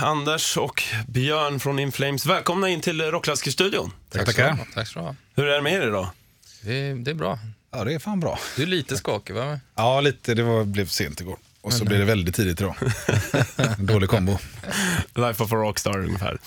Anders och Björn från Inflames. Välkomna in till Rockklassikerstudion. Tack, tackar. Tack du ha. Hur är det med er idag? Det är, det är bra. Ja, det är fan bra. Du är lite skakig va? Ja, lite. Det var, blev sent igår. Och så blev det väldigt tidigt idag. Dålig kombo. Life of a Rockstar ungefär.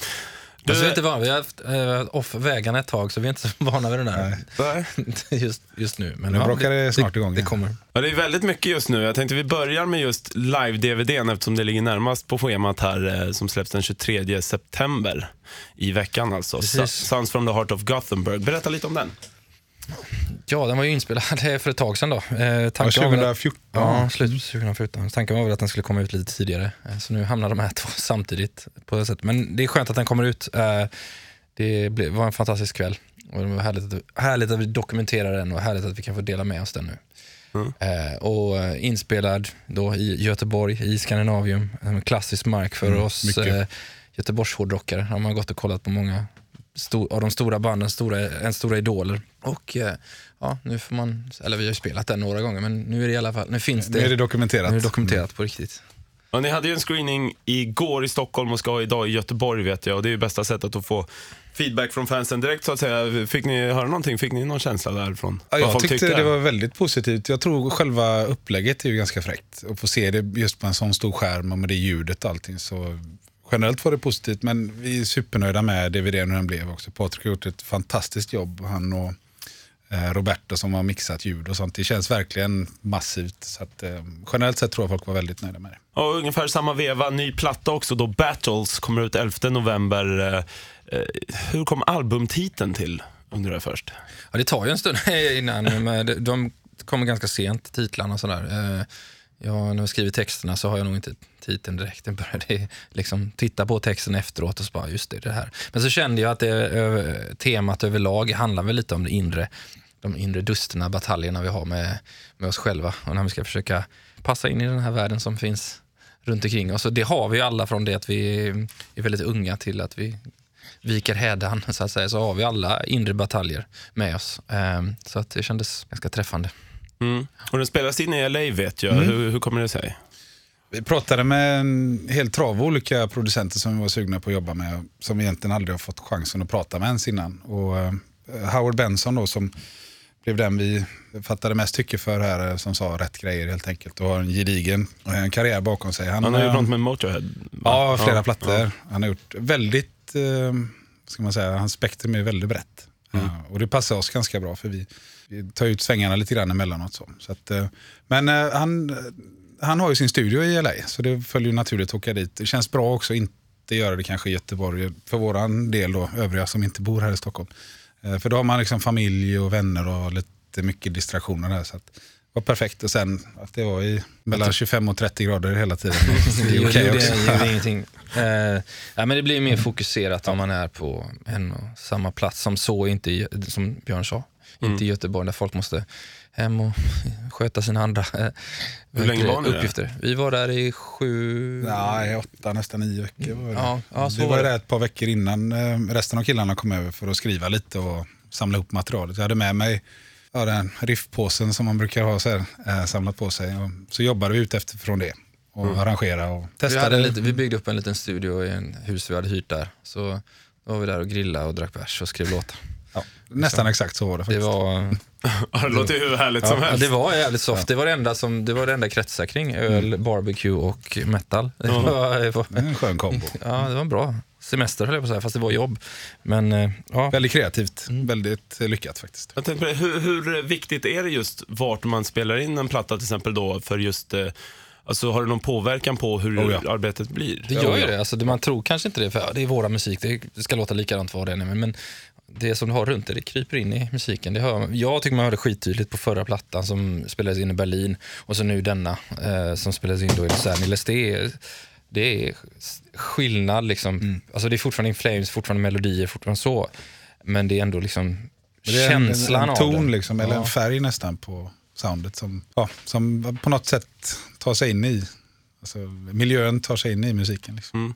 Du, Alltså, vi är inte vana. Vi har haft eh, off vägarna ett tag så vi är inte så vana vid den här Nej. just, just nu. Men Nu brakar det snart igång Det igen. kommer. Ja, det är väldigt mycket just nu. Jag tänkte vi börjar med just live-DVDn eftersom det ligger närmast på schemat här eh, som släpps den 23 september i veckan alltså. Precis. Sounds from the Heart of Gothenburg. Berätta lite om den. Ja, den var ju inspelad för ett tag sedan då. Eh, Ja, tanken var väl att- 2014. Ja, slutet på 2014. Tanken var väl att den skulle komma ut lite tidigare. Eh, Så nu hamnar de här två samtidigt. på det sättet. Men det är skönt att den kommer ut. Eh, Det blev- var en fantastisk kväll. Och det var härligt att, härligt att vi dokumenterar den och härligt att vi kan få dela med oss den nu. Mm. Eh, och eh, inspelad då i Göteborg, i Skandinavium. En klassisk mark för Mm, oss eh, Göteborgs hårdrockare. De har gått och kollat på många av de stora banden, stora, en stora idoler. Och eh, ja, nu får man, eller vi har ju spelat den några gånger, men nu är det i alla fall, nu finns det, Nu är det dokumenterat. nu är det dokumenterat på riktigt. Ja, ni hade ju en screening igår i Stockholm och ska idag i Göteborg vet jag. Och det är ju bästa sättet att få feedback från fansen direkt så att säga. Fick ni höra någonting? Fick ni någon känsla därifrån? Ja, jag tyckte tyckte? det var väldigt positivt. Jag tror själva upplägget är ju ganska fräckt. Att få se det just på en sån stor skärm och med det ljudet och allting. Så generellt var det positivt, men vi är supernöjda med DVDn hur den blev också. Patrik har gjort ett fantastiskt jobb. Han och Roberto som har mixat ljud och sånt. Det känns verkligen massivt. Så att, eh, generellt sett tror jag folk var väldigt nöjda med det. Och ungefär samma veva, ny platta också då. Battles kommer ut 11 november. Eh, eh, hur kom albumtiteln till? Undrar jag först. Ja, det tar ju en stund innan, men de- de kommer ganska sent, titlarna och sådär. Eh, Ja, när jag skriver texterna så har jag nog inte titeln direkt. Jag började liksom titta på texten efteråt och så bara, just det, det här. Men så kände jag att det, temat överlag handlar väl lite om det inre, de inre dusterna, bataljerna vi har med, med oss själva. Och när vi ska försöka passa in i den här världen som finns runt omkring oss. Och det har vi ju alla från det att vi är väldigt unga till att vi viker hädan, så att säga. Så har vi alla inre bataljer med oss. Ehm, så att det kändes ganska träffande. Mm. Och den spelas in i LA vet jag. Hur, hur kommer det sig? Vi pratade med en hel trav olika producenter som vi var sugna på att jobba med. Som egentligen aldrig har fått chansen att prata med ens innan. Och, eh, Howard Benson då som blev den vi fattade mest tycke för här. eh, Som sa rätt grejer helt enkelt. Och har en gedigen eh, karriär bakom sig. Han har eh, gjort något med Motorhead. Ja, flera Ja, plattor. ja. Han har gjort väldigt, eh, ska man säga, hans spektrum är väldigt brett. Mm. Eh, och det passar oss ganska bra för vi, vi tar ut svängarna lite grann emellanåt. Så. Så att, eh, men eh, han, han har ju sin studio i LA så det följer ju naturligt att åka dit. Det känns bra också att inte göra det kanske i Göteborg för våran del då, övriga som inte bor här i Stockholm. För då har man liksom familj och vänner och lite mycket distraktioner här. Så att, var perfekt och sen att det var i mellan 25 och 30 grader hela tiden. Det är okej det, också. det gör ingenting. Eh, ja, men det blir mer fokuserat om man är på en och samma plats. Som så, inte som Björn sa, inte i Göteborg där folk måste hem och sköta sina andra eh, Hur länge var ni där? uppgifter. Vi var där i sju... Nej, åtta, nästan nio veckor var det. Ja, ja, så vi var var det. där ett par veckor innan eh, resten av killarna kom över för att skriva lite och samla ihop materialet. Jag hade med mig ja, den riffpåsen som man brukar ha så här, eh, samlat på sig. Och så jobbade vi ut efter det och Mm. arrangera och Vi, testade. en lite, vi byggde upp en liten studio i en hus vi hade hyrt där. Så då var vi där och grillade och drack bärs och skrev låtar. ja, nästan exakt så var det Det faktiskt. var, Ja, det låter ju hur härligt som ja, helst. det var jävligt soft. Det var det enda, som, det var det enda kretsar kring. Öl, barbecue och metal. Det var, det var, Det är en skön kombo. ja, det var bra. Semester höll jag på att säga, fast det var jobb. Men eh, ja, Väldigt kreativt, Mm. väldigt eh, lyckat faktiskt. Jag tänkte på det, hur, hur viktigt är det just vart man spelar in en platta till exempel då för just, eh, alltså har det någon påverkan på hur Oh ja. arbetet blir? det gör ju det. Alltså. Man tror kanske inte det, för ja, det är våra musik, det ska låta likadant vad det än är. Men, men det som du har runt det, det kryper in i musiken. Det hör, jag tycker man hörde skittydligt på förra plattan som spelades in i Berlin och så nu denna eh, som spelades in då i Los Angeles. Det är, det är skillnad liksom. Alltså det är fortfarande In Flames, fortfarande melodier, fortfarande så. Men det är ändå liksom det är känslan en, en av ton det. liksom, eller Ja. en färg nästan på soundet som, ja, som på något sätt tar sig in i, alltså, miljön tar sig in i musiken. Liksom. Mm.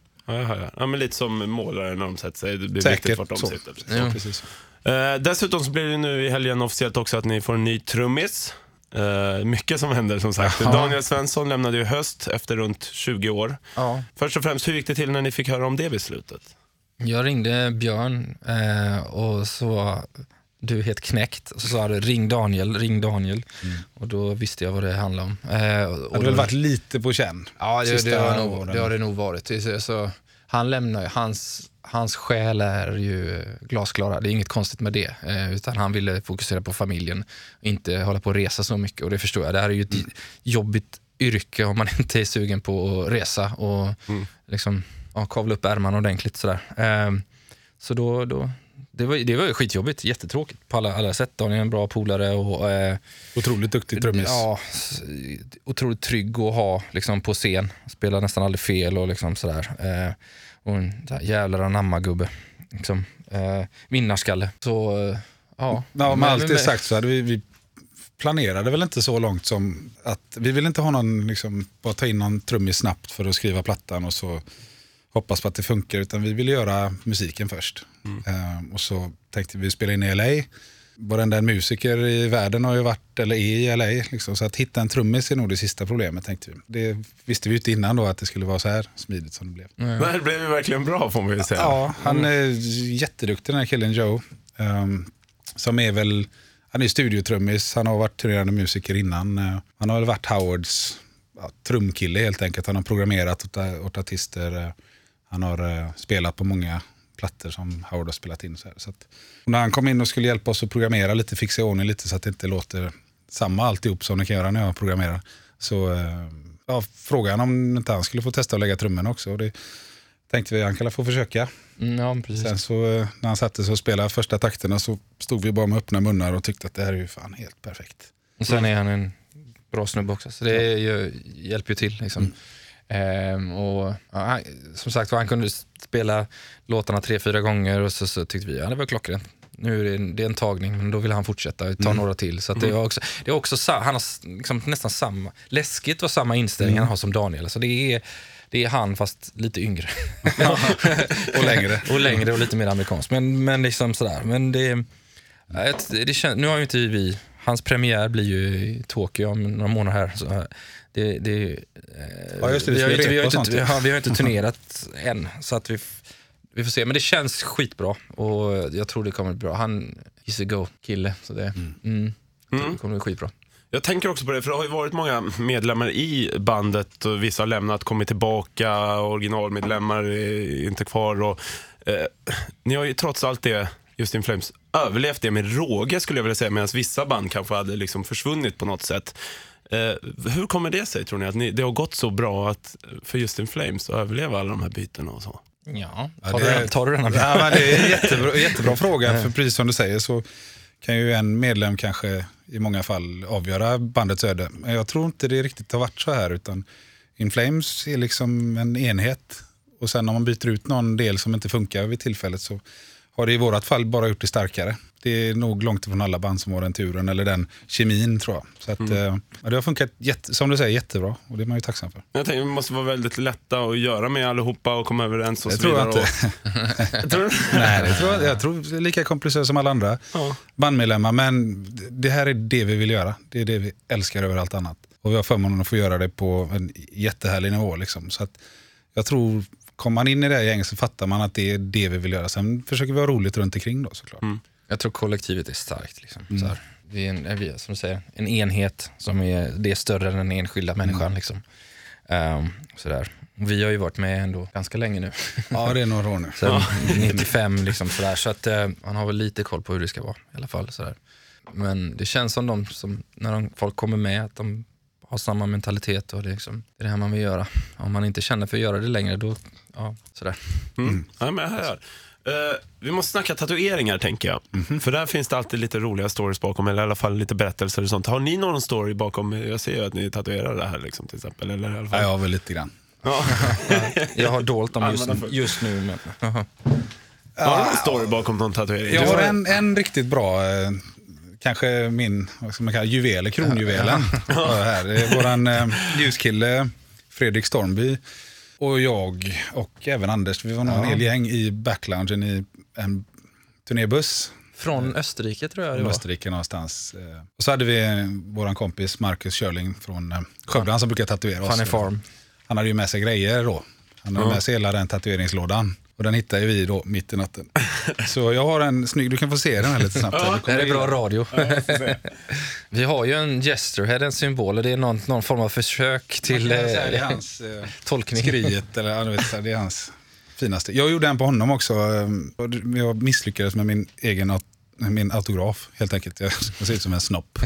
Ja, det. ja, men lite som målare när de sätter sig. Det blir Säkert viktigt vart de så. sitter. precis. Ja. Precis. Eh, dessutom så blir det nu i helgen officiellt också att ni får en ny trummis. Eh, mycket som händer som sagt. Ja. Daniel Svensson lämnade ju höst efter runt 20 år. Ja. Först och främst, hur gick det till när ni fick höra om det beslutet? Jag ringde Björn eh, och så du helt knäckt. Och så sa du ring Daniel, ring Daniel. Och då visste jag vad det handlade om. Eh, och Det har då- väl varit lite på känn. Ja, det, det, har, nog, det har det nog varit. Så, han lämnar hans, hans själ är ju glasklara. Det är inget konstigt med det. Eh, utan han ville fokusera på familjen, inte hålla på och resa så mycket. Och det förstår jag. Det här är ju ett jobbigt yrke om man inte är sugen på att resa och liksom, ja, kavla upp ärmarna ordentligt. Sådär. Eh, så då, då, det, var, det var ju skitjobbigt, jättetråkigt på alla, alla sätt. Daniel är en bra polare och eh, Otroligt duktig trummis. Ja, otroligt trygg att ha liksom, på scen. Spelar nästan aldrig fel och liksom sådär. Eh, och en så här jävlar anamma-gubbe. Liksom, eh, vinnarskalle. Så, eh, ja. Ja, med Men- allt det sagt så hade vi, vi planerade väl inte så långt som att vi vill inte ha någon, liksom, bara ta in någon trummis snabbt för att skriva plattan och så hoppas på att det funkar. Utan vi ville göra musiken först. Eh, och så tänkte vi spela in i LA. Varenda en musiker i världen har ju varit, eller är i LA. Liksom, så att hitta en trummis är nog det sista problemet tänkte vi. Det visste vi ju inte innan då att det skulle vara så här smidigt som det blev. Det här blev ju verkligen bra får man ju säga. Ja, han är jätteduktig den här killen Joe. Ehm, som är väl, han är studiotrummis, han har varit turnerande musiker innan. Eh, han har väl varit Howards ja, trumkille helt enkelt. Han har programmerat åt, åt artister. Han har eh, spelat på många plattor som Howard har spelat in. Så, så att, när han kom in och skulle hjälpa oss att programmera lite, fixa i ordning lite så att det inte låter samma alltihop som det kan göra när jag programmerar. Så eh, ja, frågade han om inte han skulle få testa att lägga trummorna också. Och det tänkte vi, han kan få försöka. Mm, ja, precis. Sen så eh, när han satte sig och spelade första takterna så stod vi bara med öppna munnar och tyckte att det här är ju fan helt perfekt. Och sen är han en bra snubbe också, så det ju, hjälper ju till. Liksom. Ehm, och, ja, han, som sagt han kunde spela låtarna tre, fyra gånger och så, så tyckte vi ja, det var klockrent. Nu är det, en, det är en tagning, men då vill han fortsätta ta några till. Så att det är också, det är också han har liksom nästan samma, läskigt vad samma inställning han har som Daniel. Så det är, det är han fast lite yngre. Och längre. och längre och lite mer amerikansk. Men, men liksom sådär. Men det, ett- det kän, nu har ju inte vi, hans premiär blir ju i Tokyo om några månader här. Så här, det, det, eh, Ja, just det, det vi, har ju inte, vi, har inte, sånt. ja, vi har inte turnerat än. Så att vi, vi får se. Men det känns skitbra och jag tror det kommer bli bra. Han is a go-kille. Så det, mm. tror det kommer bli skitbra. Jag tänker också på det, för det har ju varit många medlemmar i bandet och vissa har lämnat, kommit tillbaka, originalmedlemmar är inte kvar. Och, eh, ni har ju trots allt det, just In Flames, överlevt det med råge skulle jag vilja säga, medan vissa band kanske hade liksom försvunnit på något sätt. Eh, hur kommer det sig tror ni, att ni, det har gått så bra att, för just In Flames att överleva alla de här bytena och så? Ja, Ja, tar, det du, är- den- tar du denna? Ja, men det är en jättebra, jättebra fråga, för precis som du säger så kan ju en medlem kanske i många fall avgöra bandets öde. Men jag tror inte det riktigt har varit så här, utan In Flames är liksom en enhet. Och sen om man byter ut någon del som inte funkar vid tillfället så har det i vårat fall bara gjort det starkare. Det är nog långt ifrån alla band som har den turen, eller den kemin tror jag. Så att, eh, ja, det har funkat, jätte, som du säger, jättebra och det är man ju tacksam för. Jag tänker det måste vara väldigt lätta att göra med allihopa och komma överens och Det så tror jag vidare. inte. Och, tror? Nej, det tror jag, jag tror det är lika komplicerat som alla andra Ja. bandmedlemmar. Men det här är det vi vill göra. Det är det vi älskar över allt annat. Och vi har förmånen att få göra det på en jättehärlig nivå. Liksom. Så att jag tror, kommer man in i det här gänget så fattar man att det är det vi vill göra. Sen försöker vi ha roligt runt omkring då såklart. Jag tror kollektivet är starkt. Liksom. Så här, vi är, en, som du säger, en enhet som är, det är större än den enskilda människan. Liksom. Ehm, sådär. Vi har ju varit med ändå ganska länge nu. Ja, det är några år nu. Sen 95 liksom sådär. Så att eh, man har väl lite koll på hur det ska vara i alla fall. Sådär. Men det känns som de som, när de, folk kommer med, att de har samma mentalitet och det är, liksom, det är det här man vill göra. Om man inte känner för att göra det längre, då, ja, sådär. Mm. Ja, men jag hör. Eh, vi måste snacka tatueringar tänker jag. För där finns det alltid lite roliga stories bakom, eller i alla fall lite berättelser och sånt. Har ni någon story bakom? Jag ser ju att ni tatuerar det här liksom, till exempel. Eller i alla Ja, fall. jag har väl lite grann. Ja. Jag har dolt dem just, just nu. Men, Har du någon story bakom någon tatuering? Jag har en, en riktigt bra, eh, kanske min vad ska man kalla, juvel, kronjuvelen. här. Våran eh, ljuskille Fredrik Stormby och jag och även Anders, vi var nog en hel gäng i backloungen i en turnébuss. Från Österrike tror jag det var. Österrike någonstans. Eh, Och så hade vi vår kompis Marcus Körling från eh, Skövde, han som brukar tatuera oss. Funny Farm. Han hade ju med sig grejer då. Han hade med sig hela den tatueringslådan. Och den hittade vi då mitt i natten. Så jag har en snygg, du kan få se den här lite snabbt. Du Det är bra radio. Vi har ju en gesterhead, en symbol, och det är någon, någon form av försök till säga Det är eh, hans eh, tolkning. skriet, eller ja, vet, det är hans finaste. Jag gjorde en på honom också. eh, och Jag misslyckades med min egen min autograf helt enkelt. Jag jag ser ut som en snopp.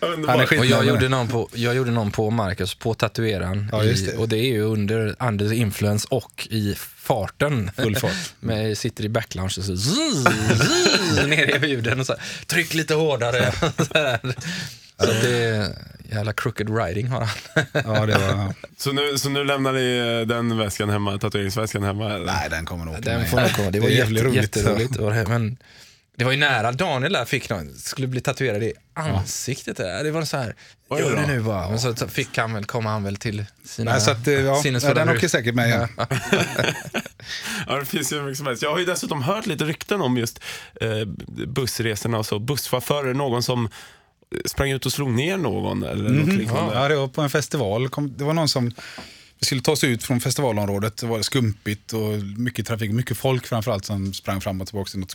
Han är Och jag gjorde, någon på, jag gjorde någon på Marcus, på tatueraren. Ja, just i, och det är ju under under influence och i farten. Full fart. Men sitter i backlounge och så zzz, zzz, ner i ljuden och så här, tryck lite hårdare. så här. så att det är jävla crooked writing har han. Ja, det var, Så nu, så nu lämnar ni eh, den väskan hemma, tatueringsväskan hemma? Eller? nej, den kommer nog till Den mig. får nog komma. Det var jätteroligt. Det var det, Men det var ju nära Daniel där fick någon, skulle bli tatuerad i ansiktet. Där. Det var så här, Oj gör det nu bara. Men så fick han väl, kom han väl till sina Nej, så att, eh, ja, ja, den åker säkert med igen. Ja, det finns ju hur mycket som helst. Jag har ju dessutom hört lite rykten om just eh, bussresorna och så. Busschaufförer, någon som sprang ut och slog ner någon eller något liknande. Ja, det var på en festival. Kom, det var någon som vi skulle ta oss ut från festivalområdet. Det var skumpigt och mycket trafik, mycket folk framförallt som sprang fram och tillbaka till något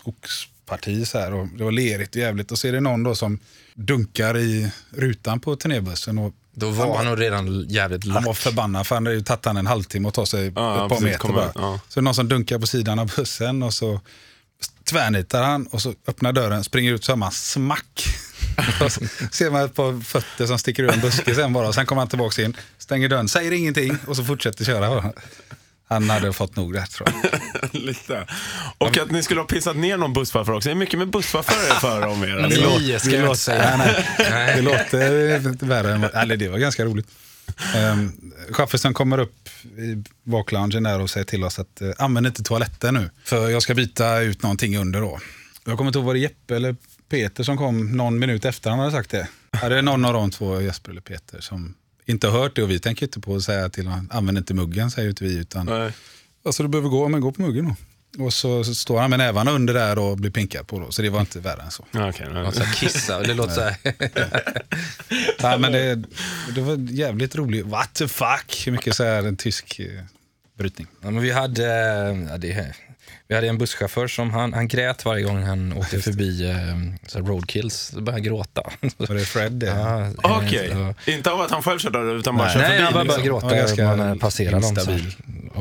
skogsparti. Så här, och det var lerigt och jävligt. Och så är det någon då som dunkar i rutan på turnébussen. Och Då var han nog redan jävligt han lack. var förbannad för han hade ju tagit han en halvtimme att ta sig Ja, ett par meter bara. ja. Så är det någon som dunkar på sidan av bussen och så tvärnitar han och så öppnar dörren, springer ut så hör man smack. så ser man ett par fötter som sticker ur en buske sen bara. Sen kommer han tillbaka in, stänger dörren, säger ingenting och så fortsätter köra. Han hade fått nog rätt tror jag. Lite. Och att ni skulle ha pissat ner någon busschaufför också. Det är mycket med busschaufförer för om er. Ni låter- ska jag inte säga. Nej, nej. Det låter värre än vad- Eller det var ganska roligt. Um, Chaffisen kommer upp i bakloungen där och säger till oss att uh, använd inte toaletten nu. För jag ska byta ut någonting under då. Jag kommer inte ihåg, var det Jeppe eller Peter som kom någon minut efter han hade sagt det? Ja, det är någon av de två, Jesper eller Peter, som inte har hört det och vi tänker inte på att säga till honom, använd inte muggen, säger inte vi. Utan, Nej. alltså du behöver gå, men gå på muggen då. Och så, så står han med nävarna under där och blir pinkad på då, så det var inte värre än så. Nej. Något så kissa, det låter så här. Ja, men det, det var jävligt roligt. What the fuck? Hur mycket så här en tysk eh, brytning. Ja, men vi, hade, ja, det, vi hade en busschaufför som han, han grät varje gång han åkte förbi eh, så här roadkills. Då började han gråta. Var det Fred det? Ja, Okej, ja. inte av att han själv körde utan bara Nej. körde Nej, förbi. han bara började liksom. gråta Ja, när man passerade dem.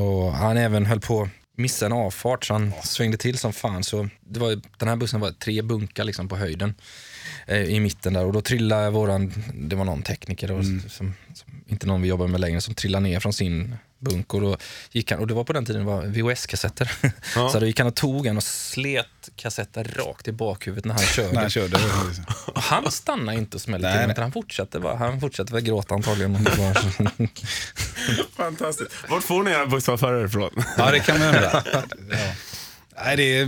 Och han även höll på att missa en avfart så han svängde till som fan. Så det var, den här bussen var tre bunkar liksom på höjden eh, i mitten där och då trillade våran, det var någon tekniker då, Mm. som, som, inte någon vi jobbar med längre, som trillade ner från sin bunk och då gick han, och det var på den tiden det var VHS-kassetter. Ja. Så då gick han och tog en och slet kassetten rakt i bakhuvudet när han körde. När han körde. Och han stannade inte och smällde Nej, till, utan han fortsatte bara. Han fortsatte väl gråta antagligen. Det var- Fantastiskt. Vart får ni era busschaufförer ifrån? Ja, det kan man undra. Ja. Nej, det.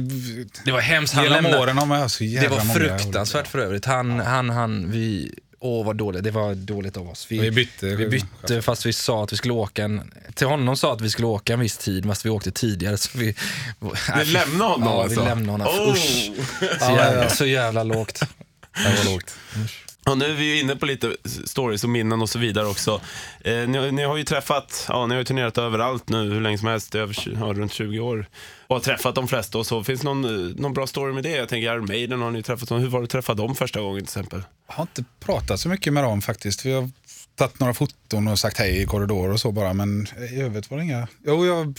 Det var hemskt. Han Genom lämnade- åren har man så Det jävla var många fruktansvärt för övrigt. Han, han, han, vi... Åh, vad dåligt. Det var dåligt av oss. Vi bytte. Vi bytte fast vi sa att vi skulle åka en... Till honom sa att vi skulle åka en viss tid, fast vi åkte tidigare. Så vi, Ni lämnade honom ja, alltså? vi lämnade honom. Oh. Usch. Så, jävla, så jävla lågt. Det var lågt. Och nu är vi ju inne på lite stories och minnen och så vidare också. Eh, ni, ni har ju träffat, ja ni har ju turnerat överallt nu hur länge som helst, över, ja, runt 20 år. Och har träffat de flesta och så. Finns det någon, eh, någon bra story med det? Jag tänker Iron Maiden har ni träffat. Hur var det att träffa dem första gången till exempel? Jag har inte pratat så mycket med dem faktiskt. Vi har tagit några foton och sagt hej i korridor och så bara. Men i övrigt var det inga... Jo, jag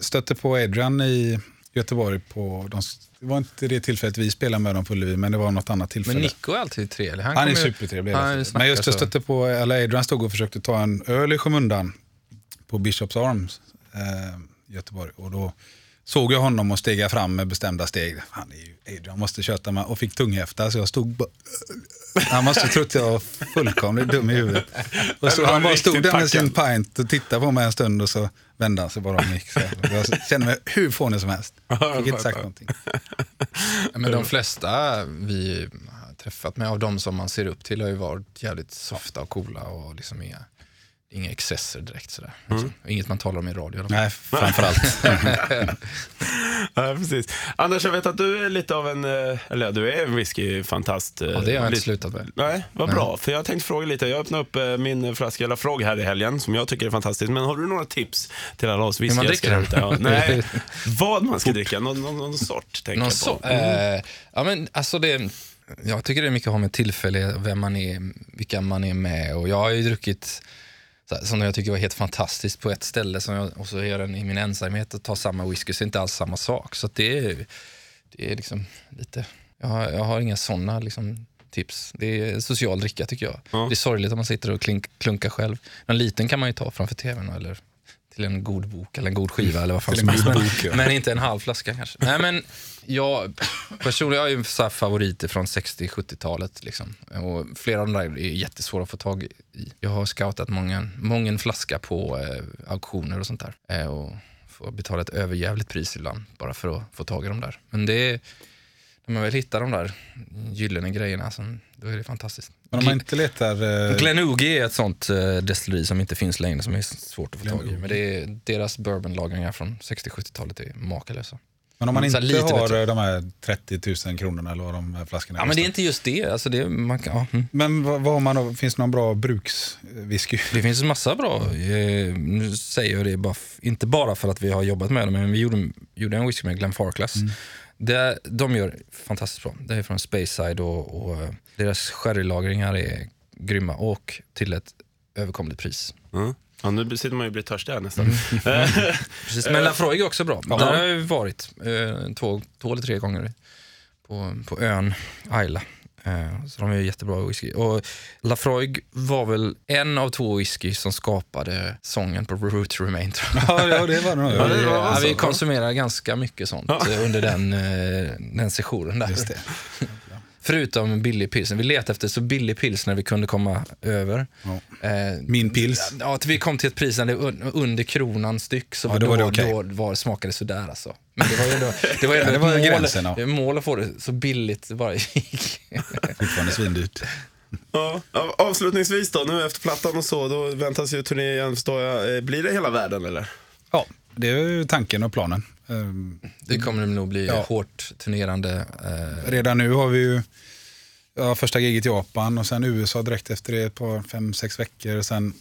stötte på Adrian i Göteborg på... De, det var inte det tillfället vi spelade med dem på Ullevi, men det var något annat tillfälle. Men Nico är alltid trevlig. Han, Han är supertrevlig. Han snackar Men just jag stötte på, eller Adrian stod och försökte ta en öl i skymundan på Bishops Arms eh, Göteborg. Och då såg jag honom och stega fram med bestämda steg. Han är ju Adrian, måste köta med. Och fick tunghäfta så jag stod bara... Han måste trott jag var fullkomligt dum i huvudet. Och så han bara stod där med sin pint och tittade på mig en stund och så vände han sig bara om och gick. Så jag kände mig hur fånig som helst. Fick inte sagt någonting. Men de flesta vi har träffat med av de som man ser upp till har ju varit jävligt softa och coola och liksom är, inga excesser direkt. Sådär. Liksom. Inget man talar om i radio. Nej, framförallt. Ja, precis. Anders, jag vet att du är lite av en, eh, eller du är en whiskyfantast. eh, Ja, det har jag inte slutat med. Nej, vad bra. För jag tänkte fråga lite. Jag öppnade upp eh, min flaska La Frog här i helgen, som jag tycker är fantastisk. Men har du några tips till alla oss whiskyälskare? Ja, nej, vad man ska dricka. Någon, någon, någon sort, tänker Någon jag på. Mm. eh, ja, men alltså det, jag tycker det är mycket att ha med tillfälle, vem man är, vilka man är med. Och jag har ju druckit, som jag tycker var helt fantastiskt på ett ställe, som jag, och så gör den i min ensamhet och tar samma whisky, så är det inte alls samma sak. Så det, är, det är liksom lite, jag har, jag har inga sådana liksom, tips. Det är social dricka tycker jag. Ja. Det är sorgligt om man sitter och klink, klunkar själv. En liten kan man ju ta framför tvn eller till en god bok eller en god skiva eller vad fan som helst. Men, inte en halv flaska kanske. Nej, men jag, personligen har ju så favoriter från 60-70-talet. Liksom. Och flera av de där är jättesvåra att få tag i. Jag har scoutat många, många flaska på eh, auktioner och sånt där. Eh, och får betala ett överjävligt pris ibland bara för att få tag i dem där. Men det är, när man väl hittar de där gyllene grejerna, så, då är det fantastiskt. Men om man inte letar... eh, Glenougie är ett sånt eh, destilleri som inte finns längre, som är svårt att få tag i. Men det är, deras bourbonlagringar från 60-70-talet är makalösa. Men om man inte lite har bättre. de här 30 000 kronorna eller vad de här flaskorna Ja, men det är inte just det. Alltså det, man kan, ja, mm. Men vad, vad man? Finns det någon bra brukswhisky? det finns en massa bra. Eh, nu säger jag det bara, inte bara för att vi har jobbat med dem, men vi gjorde, gjorde en whisky med Glen Farclas. Det, de gör fantastiskt bra. Det är från Speyside och, och eh, deras sherrylagringar är grymma och till ett överkomligt pris. Ja. Ja, nu sitter man ju och blir törstig här nästan. Mm. Precis, men Lafroig är också bra. Där har jag varit eh, två, två eller tre gånger på, på ön Ayla. Eh, så de är jättebra whisky. Och Lafroig var väl en av två whisky som skapade sången på Root Remain. Ja, ja, det var nog. Ja, det vi, var ja, så. vi konsumerar ganska mycket sånt eh, under den, eh, den sessionen. Där. Förutom billig pilsner. Vi letade efter så billig pilsner vi kunde komma över. Ja. Eh, Min pils. Ja, till vi kom till ett pris det un- under kronan styck, så Ja, då då, var det då, okej. var, smakade det sådär alltså. Men det var ju ändå, det var ju Ja, ändå det var ett mål, gränsen, ja. mål att få det så billigt det bara gick. Fortfarande svindyrt. Ja, ja, avslutningsvis då, nu efter plattan och så, då väntas ju turné igen, förstår jag. Eh, Blir det hela världen eller? Ja, det är ju tanken och planen. Ehm, Det kommer nog bli Ja. hårt turnerande. Eh, Redan nu har vi ju ja, första giget i Japan och sen USA direkt efter det, par, fem, sex veckor. Och sen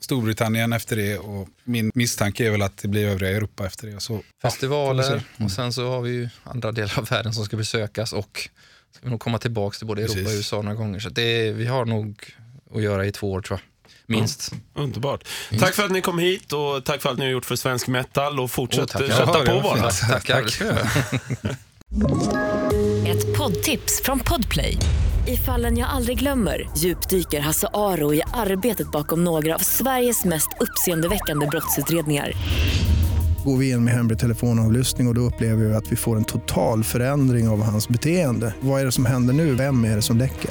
Storbritannien efter det och min misstanke är väl att det blir övriga Europa efter det. Så, festivaler se. och sen så har vi ju andra delar av världen som ska besökas och ska vi nog komma tillbaka till både Europa Precis. och USA några gånger. Så det vi har nog att göra i två år tror jag. Minst. Underbart. Tack för att ni kom hit och tack för allt ni har gjort för svensk metal och fortsätt eh, kötta Ja, på bara. Tackar. Ett poddtips från Podplay. I fallen jag aldrig glömmer djupdyker Hasse Aro i arbetet bakom några av Sveriges mest uppseendeväckande brottsutredningar. Går vi in med hemlig telefonavlyssning och, och då upplever vi att vi får en total förändring av hans beteende. Vad är det som händer nu? Vem är det som läcker?